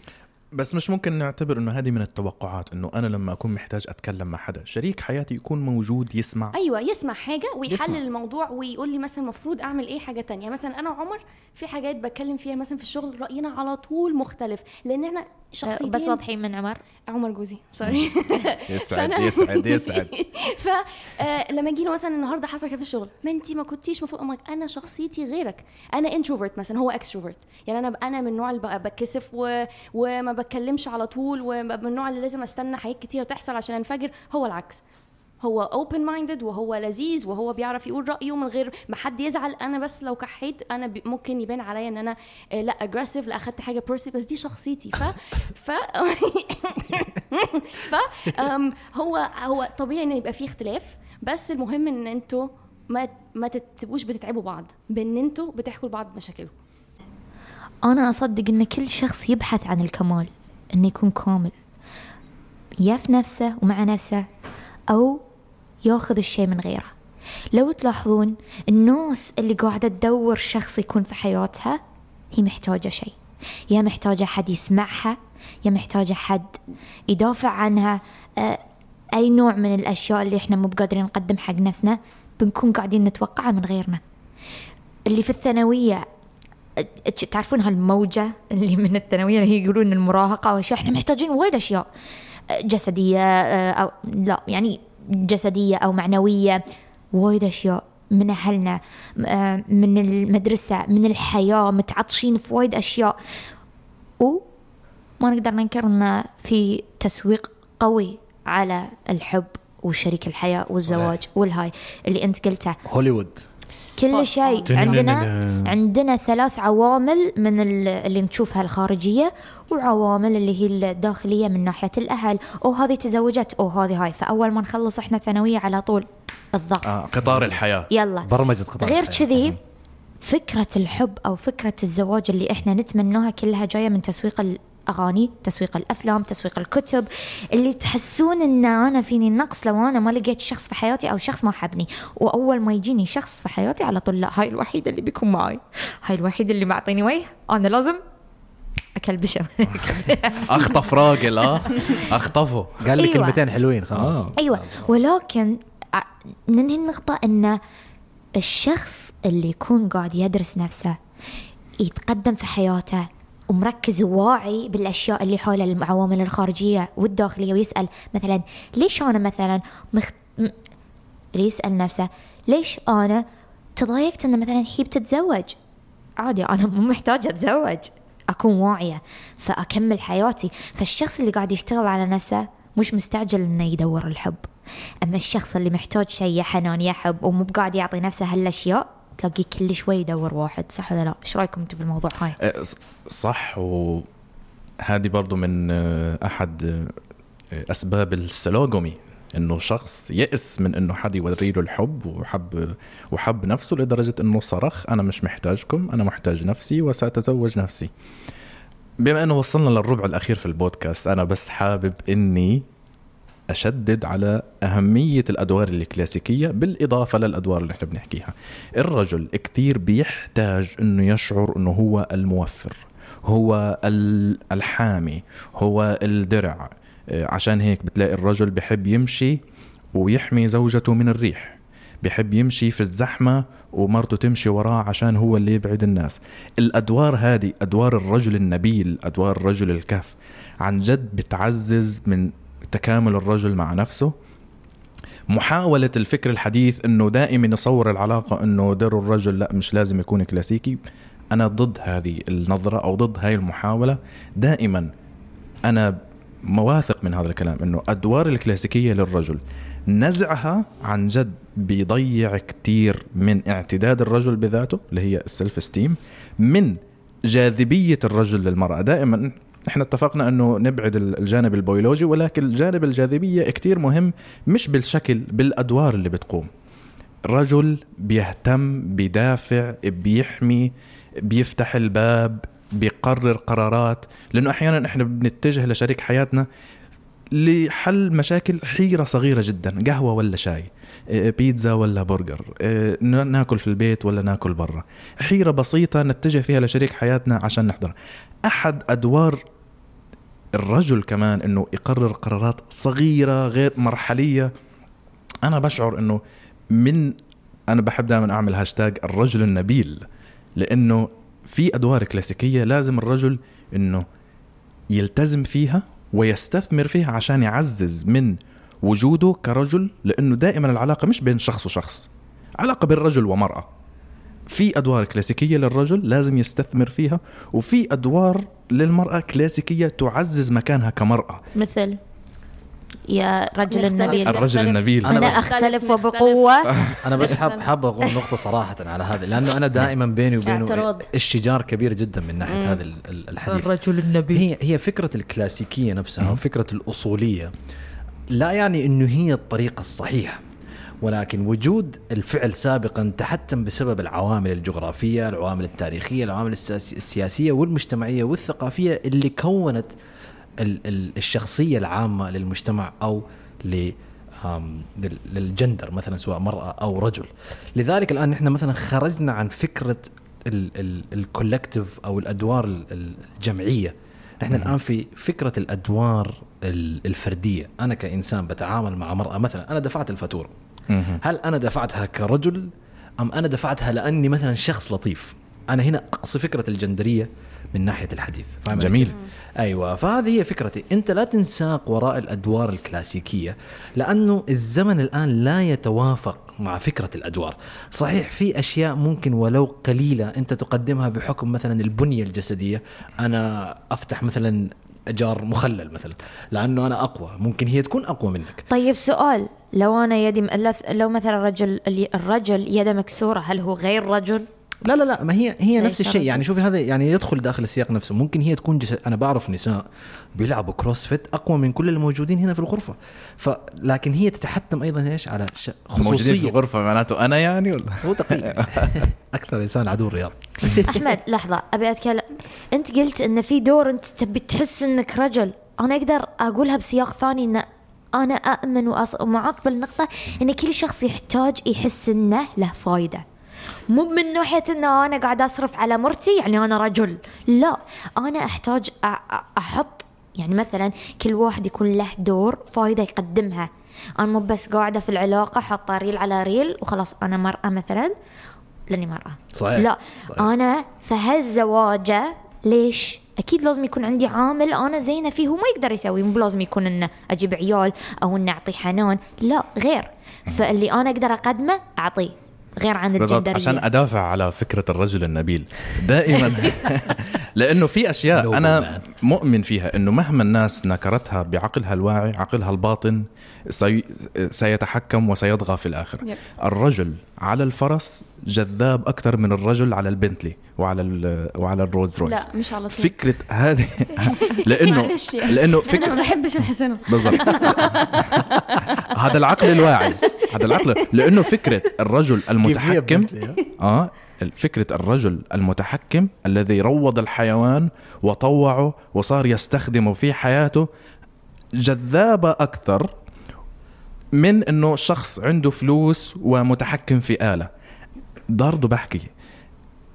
بس مش ممكن نعتبر إنه هذه من التوقعات إنه أنا لما أكون محتاج أتكلم مع حدا شريك حياتي يكون موجود يسمع. أيوه يسمع حاجة ويحلل يسمع. الموضوع ويقول لي مثلا المفروض أعمل إيه حاجة تانية. مثلا أنا وعمر في حاجات بتكلم فيها مثلا في الشغل رأينا على طول مختلف لأن إحنا شخصيتين. بس واضحين من عمر؟ عمر جوزي سوري. يسعد يسعد يسعد. ف آه، لما أجي له مثلا النهارده حصل كده في الشغل ما انت ما كنتيش المفروض أنا شخصيتي غيرك. أنا introvert مثلا هو extrovert يعني أنا أنا من النوع اللي بقى بتكسف و... وما بتكلمش على طول ومن النوع اللي لازم استنى حاجات كتيره تحصل عشان انفجر هو العكس. هو open minded وهو لذيذ وهو بيعرف يقول رأيه من غير ما حد يزعل. أنا بس لو كحيت أنا ممكن يبان عليا إن أنا آه، لا اجريسيف لا أخدت حاجة بيرسي بس دي شخصيتي. ف ف ف هو هو طبيعي إن يبقى فيه اختلاف. بس المهم إن أنتوا ما ما تبقوش بتتعبوا بعض. بإن أنتوا بتحكوا لبعض مشاكلكم. أنا أصدق أن كل شخص يبحث عن الكمال أنه يكون كامل. يا في نفسه ومع نفسه أو ياخذ الشيء من غيره. لو تلاحظون الناس اللي قاعدة تدور شخص يكون في حياتها هي محتاجة شيء. يا محتاجة حد يسمعها يا محتاجة حد يدافع عنها. أي نوع من الأشياء اللي إحنا مو بقادرين نقدم حق نفسنا بنكون قاعدين نتوقعها من غيرنا. اللي في الثانوية تعرفون هالموجة اللي من الثانوية اللي هي يقولون المراهقة واشياء إحنا محتاجين وايد أشياء. أ، جسدية أ، أو لا يعني جسدية أو معنوية. وايد أشياء من أهلنا م- أ، من المدرسة من الحياة متعطشين في وايد أشياء. وما نقدر ننكر إن في تسويق قوي على الحب وشريك الحياة والزواج والهاي اللي أنت قلته. هوليوود. كل شيء. عندنا عندنا ثلاث عوامل من ال- اللي نشوفها الخارجيه وعوامل اللي هي الداخلية من ناحية الأهل. أو هذه تزوجت أو هذه هاي. فأول ما نخلص إحنا ثانويه على طول. الضغط آه قطار الحياة. يلا. برمجة قطار غير. كذي فكرة الحب أو فكرة الزواج اللي إحنا نتمناها كلها جاية من تسويق الأغاني تسويق الأفلام تسويق الكتب اللي تحسون إن أنا فيني نقص لو أنا ما لقيت شخص في حياتي أو شخص ما حبني. وأول ما يجيني شخص في حياتي على طول لا هاي الوحيدة اللي بيكون معي هاي الوحيدة اللي معطيني وجه. أنا لازم أكلبشه أخطف راجل آه. أخطفه. قال لي أيوة. كلمتين حلوين خلاص. آه. أيوه. ولكن ع- ننهي النقطة إن الشخص اللي يكون قاعد يدرس نفسه يتقدم في حياته ومركز وواعي بالأشياء اللي حوله العوامل الخارجية والداخلية ويسأل مثلا ليش أنا مثلا مخ... م- يسأل نفسه ليش أنا تضايقت إن مثلا هي بتتزوج؟ عادي أنا مو محتاجة أتزوج أكون واعية فأكمل حياتي. فالشخص اللي قاعد يشتغل على نفسه مش مستعجل إنه يدور الحب. أما الشخص اللي محتاج شيء حنان يا حب ومو بقاعد يعطي نفسه هالأشياء تلاقيه كل شوي يدور واحد صح ولا لا؟ إيش رأيكم أنتم في الموضوع هاي؟ ص- صح وهذه برضو من آه، أحد آه، أسباب السلوغومي إنه شخص يئس من إنه حد يوري له الحب وحب وحب نفسه لدرجة إنه صرخ أنا مش محتاجكم أنا محتاج نفسي وسأتزوج نفسي. بما إنه وصلنا للربع الأخير في البودكاست أنا بس حابب إني أشدد على أهمية الأدوار الكلاسيكية بالإضافة للأدوار اللي إحنا بنحكيها. الرجل كثير بيحتاج إنه يشعر إنه هو الموفر هو ال- الحامي هو الدرع. آه، عشان هيك بتلاقي الرجل بحب يمشي ويحمي زوجته من الريح. بحب يمشي في الزحمة ومرته تمشي وراه عشان هو اللي يبعد الناس. الأدوار هذه أدوار الرجل النبيل أدوار الرجل الكهف عن جد بتعزز من تكامل الرجل مع نفسه. محاولة الفكر الحديث إنه دائما يصور العلاقة إنه دور الرجل لا مش لازم يكون كلاسيكي. أنا ضد هذه النظرة أو ضد هاي المحاولة. دائما أنا واثق من هذا الكلام إنه أدوار الكلاسيكية للرجل. نزعها عن جد بيضيع كتير من اعتداد الرجل بذاته اللي هي ال self esteem من جاذبية الرجل للمرأة. دائما إحنا اتفقنا أنه نبعد ال- الجانب البيولوجي ولكن جانب الجاذبية كتير مهم مش بالشكل بالأدوار اللي بتقوم. رجل بيهتم بيدافع بيحمي بيفتح الباب بيقرر قرارات لأنه أحيانا إحنا بنتجه لشريك حياتنا لحل مشاكل حيرة صغيرة جدا قهوة ولا شاي إيه، بيتزا ولا برجر نا- ناكل في البيت ولا ناكل برا. حيرة بسيطة نتجه فيها لشريك حياتنا عشان نحضرها. أحد أدوار الرجل كمان إنه يقرر قرارات صغيرة غير مرحلية. أنا بشعر إنه من أنا بحب دائما أعمل هاشتاج الرجل النبيل لإنه في أدوار كلاسيكية لازم الرجل إنه يلتزم فيها ويستثمر فيها عشان يعزز من وجوده كرجل لإنه دائما العلاقة مش بين شخص وشخص علاقة بين رجل ومرأة. في أدوار كلاسيكية للرجل لازم يستثمر فيها وفي أدوار للمرأة كلاسيكية تعزز مكانها كمرأة. مثل يا رجل. النبيل. الرجل النبيل. أنا أختلف. وبقوه أنا بس حاب حاب أقول نقطة صراحة على هذا لأنه أنا دائما بيني وبينه. الشجار كبير جدا من ناحية هذا ال- ال- الحديث. الرجل النبيل. هي هي فكرة الكلاسيكية نفسها وفكره الأصولية لا يعني إنه هي الطريقة الصحيحة. ولكن وجود الفعل سابقا تحتم بسبب العوامل الجغرافية، العوامل التاريخية، العوامل السياس- السياسية والمجتمعية والثقافية اللي كونت ال- ال- الشخصية العامة للمجتمع أو للجندر مثلا سواء مرأة أو رجل. لذلك الآن نحن مثلا خرجنا عن فكرة الكولكتيف أو الأدوار ال- ال- الجمعية. نحن الآن في فكرة الأدوار ال- الفردية، أنا كإنسان بتعامل مع مرأة مثلا أنا دفعت الفاتورة. هل أنا دفعتها كرجل أم أنا دفعتها لأني مثلا شخص لطيف؟ أنا هنا أقصي فكرة الجندرية من ناحية الحديث. فاهم علي جميل. أيوه. فهذه هي فكرتي. أنت لا تنساق وراء الأدوار الكلاسيكية لأنه الزمن الآن لا يتوافق مع فكرة الأدوار. صحيح في أشياء ممكن ولو قليلة أنت تقدمها بحكم مثلا البنية الجسدية. أنا أفتح مثلا جار مخلل مثلا لأنه أنا أقوى. ممكن هي تكون أقوى منك. طيب سؤال. لو أنا يدي مألف لو مثلا الرجل الرجل يده مكسورة هل هو غير رجل؟ لا لا لا ما هي هي نفس الشيء. رجل؟ يعني شوفي هذا يعني يدخل داخل السياق نفسه. ممكن هي تكون جسد أنا بعرف نساء بيلعبوا كروسفيت أقوى من كل الموجودين هنا في الغرفة. فلكن هي تتحتم أيضا إيش؟ على ش... موجودين في خصوصيه الغرفة معناته أنا يعني ولا؟ هو تقريبا أكثر إنسان عدو الرياض. أحمد لحظة أبي أتكلم. أنت قلت إن في دور أنت تبي تحس إنك رجل. أنا أقدر أقولها بسياق ثاني إن أنا اؤمن وأص... معاك بالنقطة إن كل شخص يحتاج يحس إنه له فايدة مو من ناحية إن أنا قاعد أصرف على مرتي يعني أنا رجل لا أنا أحتاج أحط يعني مثلا كل واحد يكون له دور فايدة يقدمها أنا مو بس قاعدة في العلاقة حاطه ريل على ريل وخلاص أنا مرأة مثلا لأني مرأة صحيح. لا صحيح. أنا في هالزواجه ليش أكيد لازم يكون عندي عامل أنا زينة فيه هو ما يقدر يسوي مو لازم يكون إنه أجيب عيال أو انه أعطي حنان لا غير. فاللي أنا أقدر أقدمه أعطيه غير عن الجندرية. عشان أدافع على فكرة الرجل النبيل. دائما. لأنه في أشياء أنا مؤمن فيها إنه مهما الناس نكرتها بعقلها الواعي عقلها الباطن سي سيتحكم وسيطغى في الآخر yep. الرجل على الفرس جذاب أكثر من الرجل على البنتلي وعلى ال- وعلى الرولز رويس. لا مش على طول. فكرة هذه لأنه معلش يعني. لأنه أنا فكره ما بحبش الحسنة. بالضبط. هذا العقل الواعي. هذا العقل. لأنه فكرة الرجل المتحكم آه فكرة الرجل المتحكم الذي روض الحيوان وطوعه وصار يستخدمه في حياته جذابة أكثر من إنه شخص عنده فلوس ومتحكم في آلة. برضه بحكي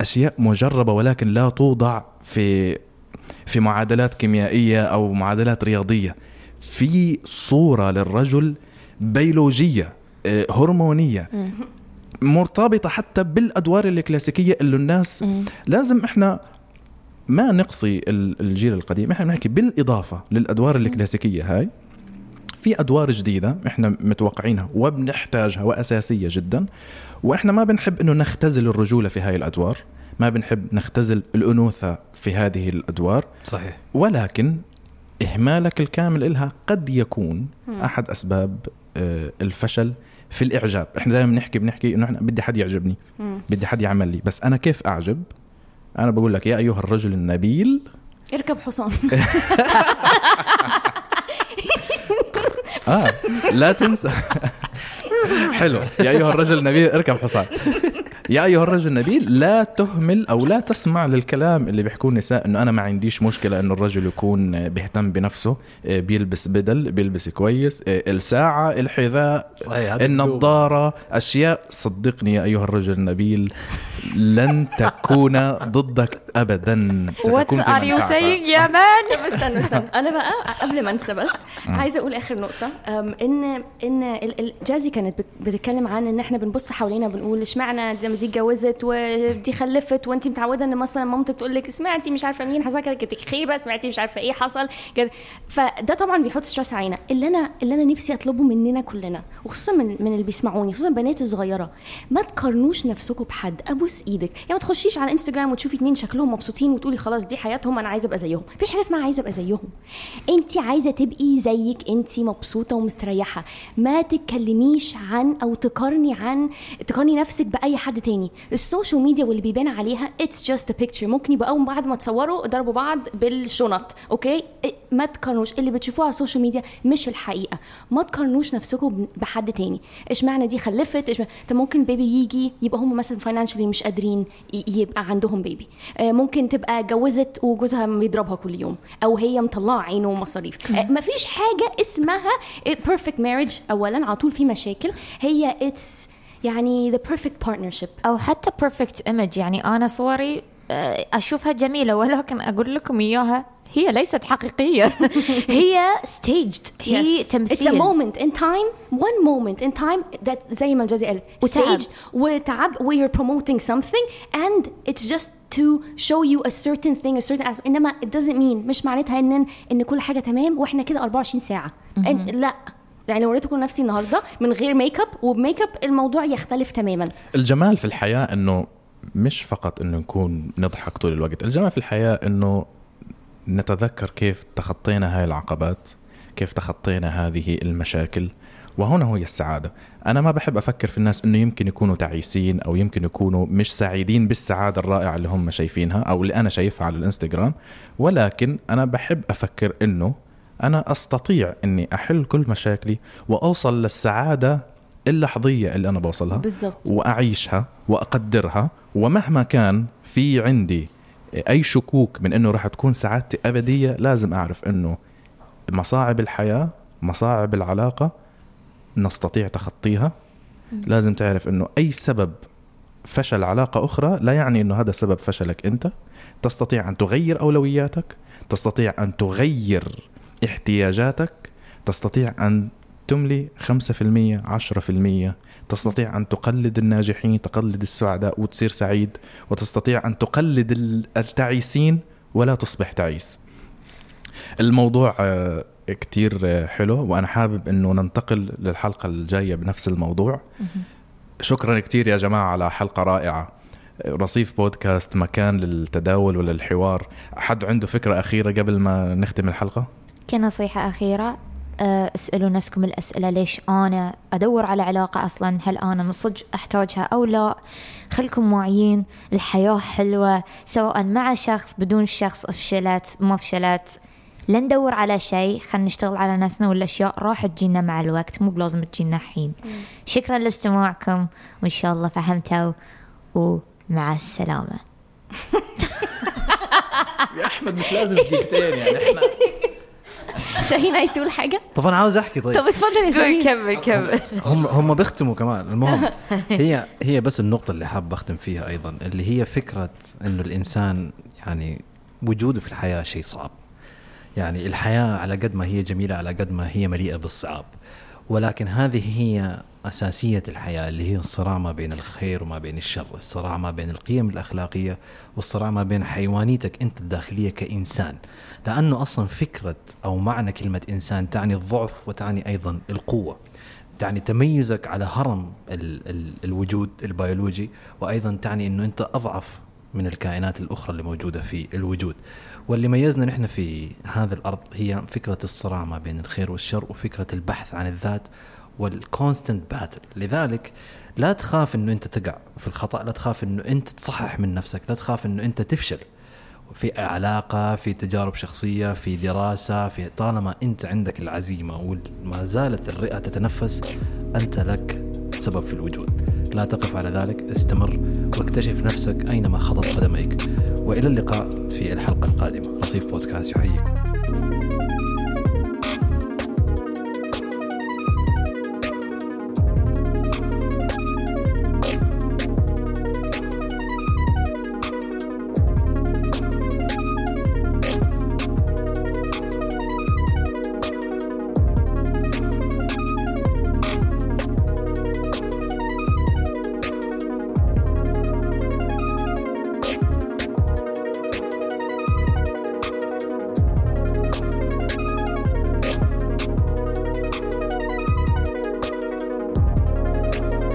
أشياء مجربة ولكن لا توضع في في معادلات كيميائية أو معادلات رياضية. في صورة للرجل بيولوجية آه، هرمونية مرتبطة حتى بالأدوار الكلاسيكية اللي الناس لازم إحنا ما نقصي ال- الجيل القديم. إحنا بنحكي بالإضافة للأدوار الكلاسيكية هاي. في أدوار جديدة إحنا متوقعينها وبنحتاجها وأساسية جدا وإحنا ما بنحب إنه نختزل الرجولة في هاي الأدوار ما بنحب نختزل الأنوثة في هذه الأدوار صحيح. ولكن إهمالك الكامل إلها قد يكون أحد أسباب آه، الفشل في الإعجاب. إحنا دائما بنحكي بنحكي إنه إحنا بدي حد يعجبني بدي حد يعمل لي. بس أنا كيف أعجب؟ أنا بقول لك يا أيها الرجل النبيل اركب حصان. آه لا تنسى حلو. يا أيها الرجل النبيل اركب حصان. يا أيها الرجل النبيل لا تهمل أو لا تسمع للكلام اللي بيحكوه النساء إنه أنا ما عنديش مشكلة إنه الرجل يكون بيهتم بنفسه آه، بيلبس بدل بيلبس كويس آه، الساعة الحذاء صحيح النظارة أشياء. صدقني يا أيها الرجل النبيل لن تكون ضدك ابدا. وات ستكون في ار يو. سينج يا man؟ استنى استنى. أنا بقى قبل ما أنسى بس عايزة أقول آخر نقطة. إن إن ال- ال- جزي كانت بت- بتتكلم عن إن إحنا بنبص حوالينا بنقول إشمعنى دي اتجوزت ودي خلفت وانت متعودة إن مثلا مامتك تقول لك سمعتي مش عارفة مين حصل كده كانت خيبة سمعتي مش عارفة إيه حصل كده. فده طبعا بيحط stress علينا. اللي أنا اللي أنا نفسي أطلبه مننا كلنا وخصوصا من من اللي بيسمعوني خصوصا البنات الصغيره ما تقارنوش نفسكم بحد أبوس إيدك. يعني ما تخشيش على انستجرام وتشوفي اتنين شكلهم مبسوطين وتقولي خلاص دي حياتهم أنا عايزة أبقى زيهم. مفيش حاجة اسمها عايزة أبقى زيهم. انت عايزة تبقي زيك انت مبسوطة ومستريحة. ما تتكلميش عن أو تقارني عن تقارني نفسك بأي حد تاني. ال social media واللي بيبان عليها it's just a picture ممكن يبقى أول بعد ما تصوروا ضربوا بعض بالشنط okay ما تقارنوش. اللي بتشوفوه على ال social media مش الحقيقة. ما تقارنوش نفسكم بحد تاني. اشمعنى دي خلفت؟ اشمعنى طب ممكن baby يجي يبقى هم مثلا financially مش قادرين يبقى عندهم baby آه، ممكن تبقى اتجوزت وجوزها بيضربها كل يوم أو هي مطلعة عينه ومصاريف. آه، مفيش حاجة اسمها بيرفكت مارriage اولا. على طول في مشاكل. يو هي اتس يعني ذا بيرفكت بارتنرشيب أو حتى بيرفكت ايمج يعني أنا صوري آه، أشوفها جميلة ولكن أقول لكم إياها هي ليست حقيقية. هي ستيجد هي yes. تمثيل اتس ا مومنت ان تايم وان مومنت ان تايم that زي ما الجزي قالت ستيجد وتعب. we are promoting something and it's just to show you a certain thing a certain إنما it doesn't mean مش معناتها ان إن كل حاجة تمام وإحنا كده 24 ساعة. mm -hmm. لا. يعني لو وريتكم نفسي النهارده من غير makeup وب makeup الموضوع يختلف تماما. الجمال في الحياة إنه مش فقط إنه نكون نضحك طول الوقت الجمال في الحياة إنه نتذكر كيف تخطينا هاي العقبات كيف تخطينا هذه المشاكل وهنا هي السعادة. أنا ما بحب أفكر في الناس أنه يمكن يكونوا تعيسين أو يمكن يكونوا مش سعيدين بالسعادة الرائعة اللي هم شايفينها أو اللي أنا شايفها على الإنستغرام ولكن أنا بحب أفكر أنه أنا أستطيع أني أحل كل مشاكلي وأوصل للسعادة اللحظية اللي أنا بوصلها بالضبط. وأعيشها وأقدرها ومهما كان في عندي أي شكوك من إنه راح تكون سعادتي أبدية لازم أعرف إنه مصاعب الحياة مصاعب العلاقة نستطيع تخطيها. لازم تعرف إنه أي سبب فشل علاقة أخرى لا يعني إنه هذا سبب فشلك أنت. تستطيع أن تغير أولوياتك تستطيع أن تغير احتياجاتك تستطيع أن تملي 5% 10% تستطيع أن تقلد الناجحين تقلد السعداء وتصير سعيد وتستطيع أن تقلد ال- التعيسين ولا تصبح تعيس. الموضوع آه، كتير آه، حلو وأنا حابب أنه ننتقل للحلقة الجاية بنفس الموضوع. شكرا كتير يا جماعة على حلقة رائعة. رصيف بودكاست مكان للتداول وللحوار. حد عنده فكرة أخيرة قبل ما نختم الحلقة؟ كنصيحة أخيرة آه، اسألوا نفسكم الأسئلة ليش أنا أدور على علاقة أصلا؟ هل أنا من صدق أحتاجها أو لا؟ خلكم واعيين الحياة حلوة سواء مع شخص بدون شخص فشلت ما فشلت لا ندور على شيء خلينا نشتغل على نفسنا والأشياء راح تجينا مع الوقت مو بلازم تجينا الحين. شكرا لاستماعكم وإن شاء الله فهمتوا ومع السلامة. يا أحمد مش لازم دقيقتين يعني. إحنا شاهين عايز تقول حاجة؟ طب أنا عاوز أحكي طيب. طب اتفضل يا شاهين. كمل كمل. هم هم بيختموا كمان. المهم هي هي بس النقطة اللي حاب أختم فيها أيضا اللي هي فكرة إنه الإنسان يعني وجوده في الحياة شيء صعب. يعني الحياة على قد ما هي جميلة على قد ما هي مليئة بالصعاب. ولكن هذه هي أساسية الحياة اللي هي الصراع ما بين الخير وما بين الشر الصراع ما بين القيم الأخلاقية والصراع ما بين حيوانيتك أنت الداخلية كإنسان. لأنه أصلا فكرة أو معنى كلمة إنسان تعني الضعف وتعني أيضا القوة. تعني تميزك على هرم ال ال الوجود البيولوجي وأيضا تعني إنه أنت أضعف من الكائنات الأخرى اللي موجودة في الوجود. واللي ميزنا نحن في هذا الأرض هي فكرة الصراع ما بين الخير والشر وفكرة البحث عن الذات وال constant battle لذلك لا تخاف إنه أنت تقع في الخطأ لا تخاف إنه أنت تصحح من نفسك لا تخاف إنه أنت تفشل. في علاقة في تجارب شخصية في دراسة في طالما أنت عندك العزيمة وما زالت الرئة تتنفس أنت لك سبب في الوجود. لا تقف على ذلك استمر واكتشف نفسك أينما خطت قدميك. وإلى اللقاء في الحلقة القادمة. رصيف بودكاست يحييكم.